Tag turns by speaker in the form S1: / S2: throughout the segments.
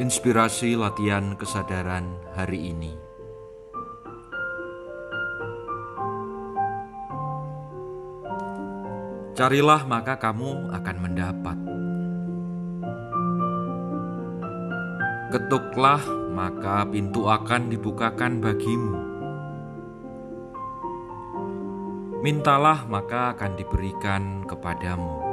S1: Inspirasi latihan kesadaran hari ini. Carilah, maka kamu akan mendapat. Ketuklah, maka pintu akan dibukakan bagimu. Mintalah, maka akan diberikan kepadamu.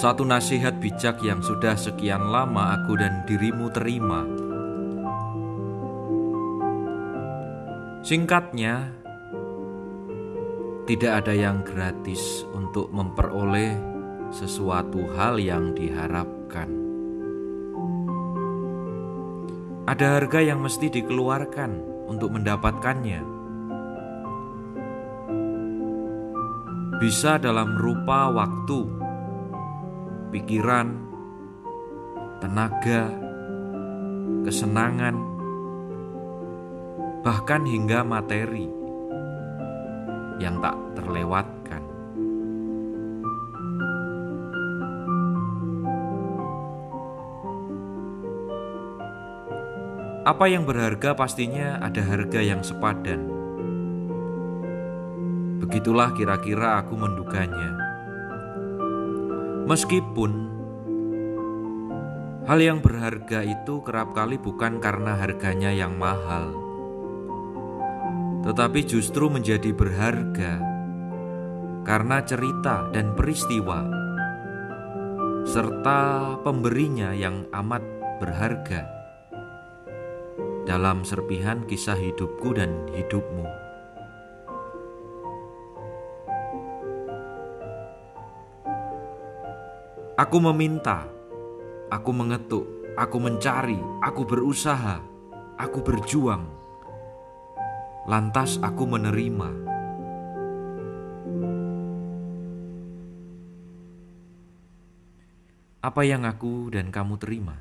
S1: Satu nasihat bijak yang sudah sekian lama aku dan dirimu terima. Singkatnya, tidak ada yang gratis untuk memperoleh sesuatu hal yang diharapkan. Ada harga yang mesti dikeluarkan untuk mendapatkannya. Bisa dalam rupa waktu pikiran, tenaga, kesenangan, bahkan hingga materi yang tak terlewatkan. Apa yang berharga pastinya ada harga yang sepadan. Begitulah kira-kira aku menduganya. Meskipun hal yang berharga itu kerap kali bukan karena harganya yang mahal, tetapi justru menjadi berharga karena cerita dan peristiwa serta pemberinya yang amat berharga dalam serpihan kisah hidupku dan hidupmu. Aku meminta, aku mengetuk, aku mencari, aku berusaha, aku berjuang. Lantas aku menerima. Apa yang aku dan kamu terima?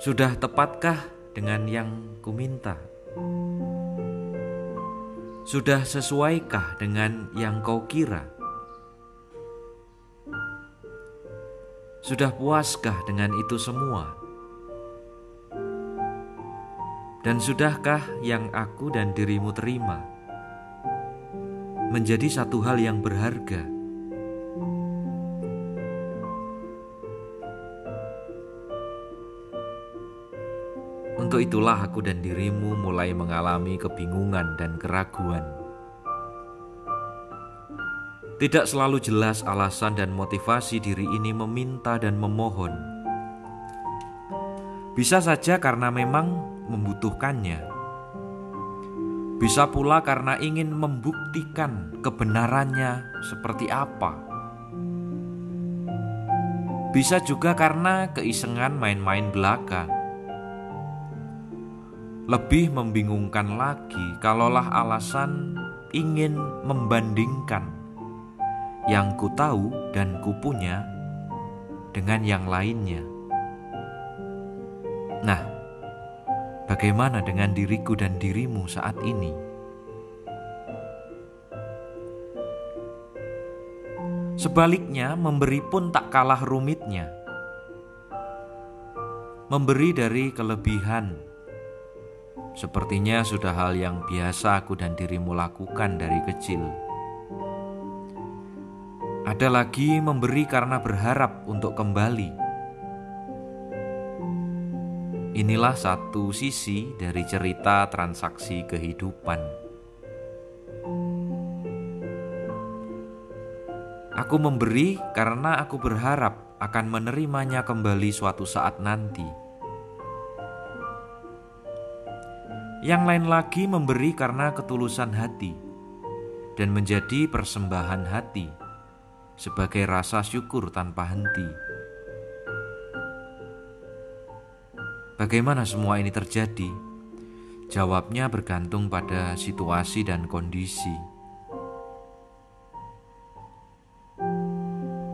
S1: Sudah tepatkah dengan yang kuminta? Sudah sesuaikah dengan yang kau kira? Sudah puaskah dengan itu semua? Dan sudahkah yang aku dan dirimu terima menjadi satu hal yang berharga? Untuk itulah aku dan dirimu mulai mengalami kebingungan dan keraguan. Tidak selalu jelas alasan dan motivasi diri ini meminta dan memohon. Bisa saja karena memang membutuhkannya. Bisa pula karena ingin membuktikan kebenarannya seperti apa. Bisa juga karena keisengan main-main belaka lebih membingungkan lagi kalaulah alasan ingin membandingkan yang ku tahu dan ku punya dengan yang lainnya. Nah, bagaimana dengan diriku dan dirimu saat ini? Sebaliknya, memberi pun tak kalah rumitnya. Memberi dari kelebihan Sepertinya sudah hal yang biasa aku dan dirimu lakukan dari kecil. Ada lagi memberi karena berharap untuk kembali. Inilah satu sisi dari cerita transaksi kehidupan. Aku memberi karena aku berharap akan menerimanya kembali suatu saat nanti. Yang lain lagi memberi karena ketulusan hati dan menjadi persembahan hati sebagai rasa syukur tanpa henti. Bagaimana semua ini terjadi? Jawabnya bergantung pada situasi dan kondisi.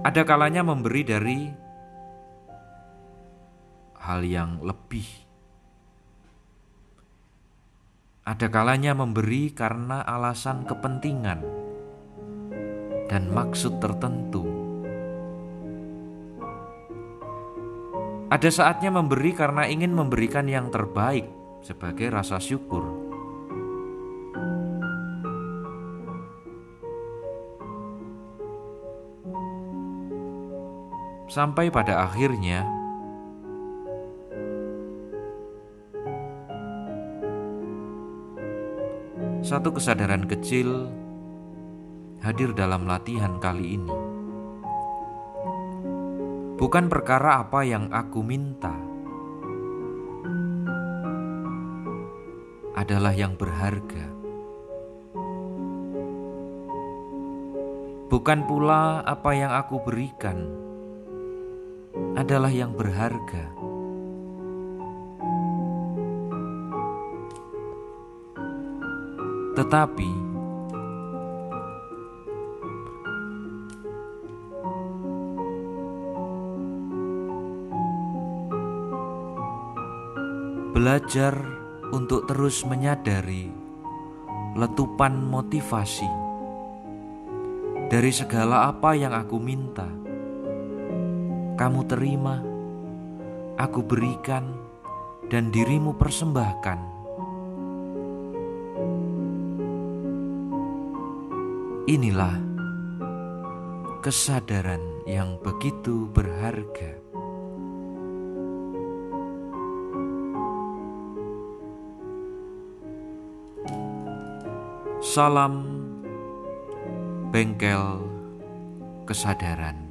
S1: Ada kalanya memberi dari hal yang lebih ada kalanya memberi karena alasan kepentingan. dan maksud tertentu. Ada saatnya memberi karena ingin memberikan yang terbaik sebagai rasa syukur. Sampai pada akhirnya, satu kesadaran kecil hadir dalam latihan kali ini. Bukan perkara apa yang aku minta, adalah yang berharga. Bukan pula apa yang aku berikan adalah yang berharga. Tetapi belajar untuk terus menyadari letupan motivasi dari segala apa yang aku minta. Kamu terima, aku berikan, dan dirimu persembahkan Inilah kesadaran yang begitu berharga. Salam bengkel kesadaran.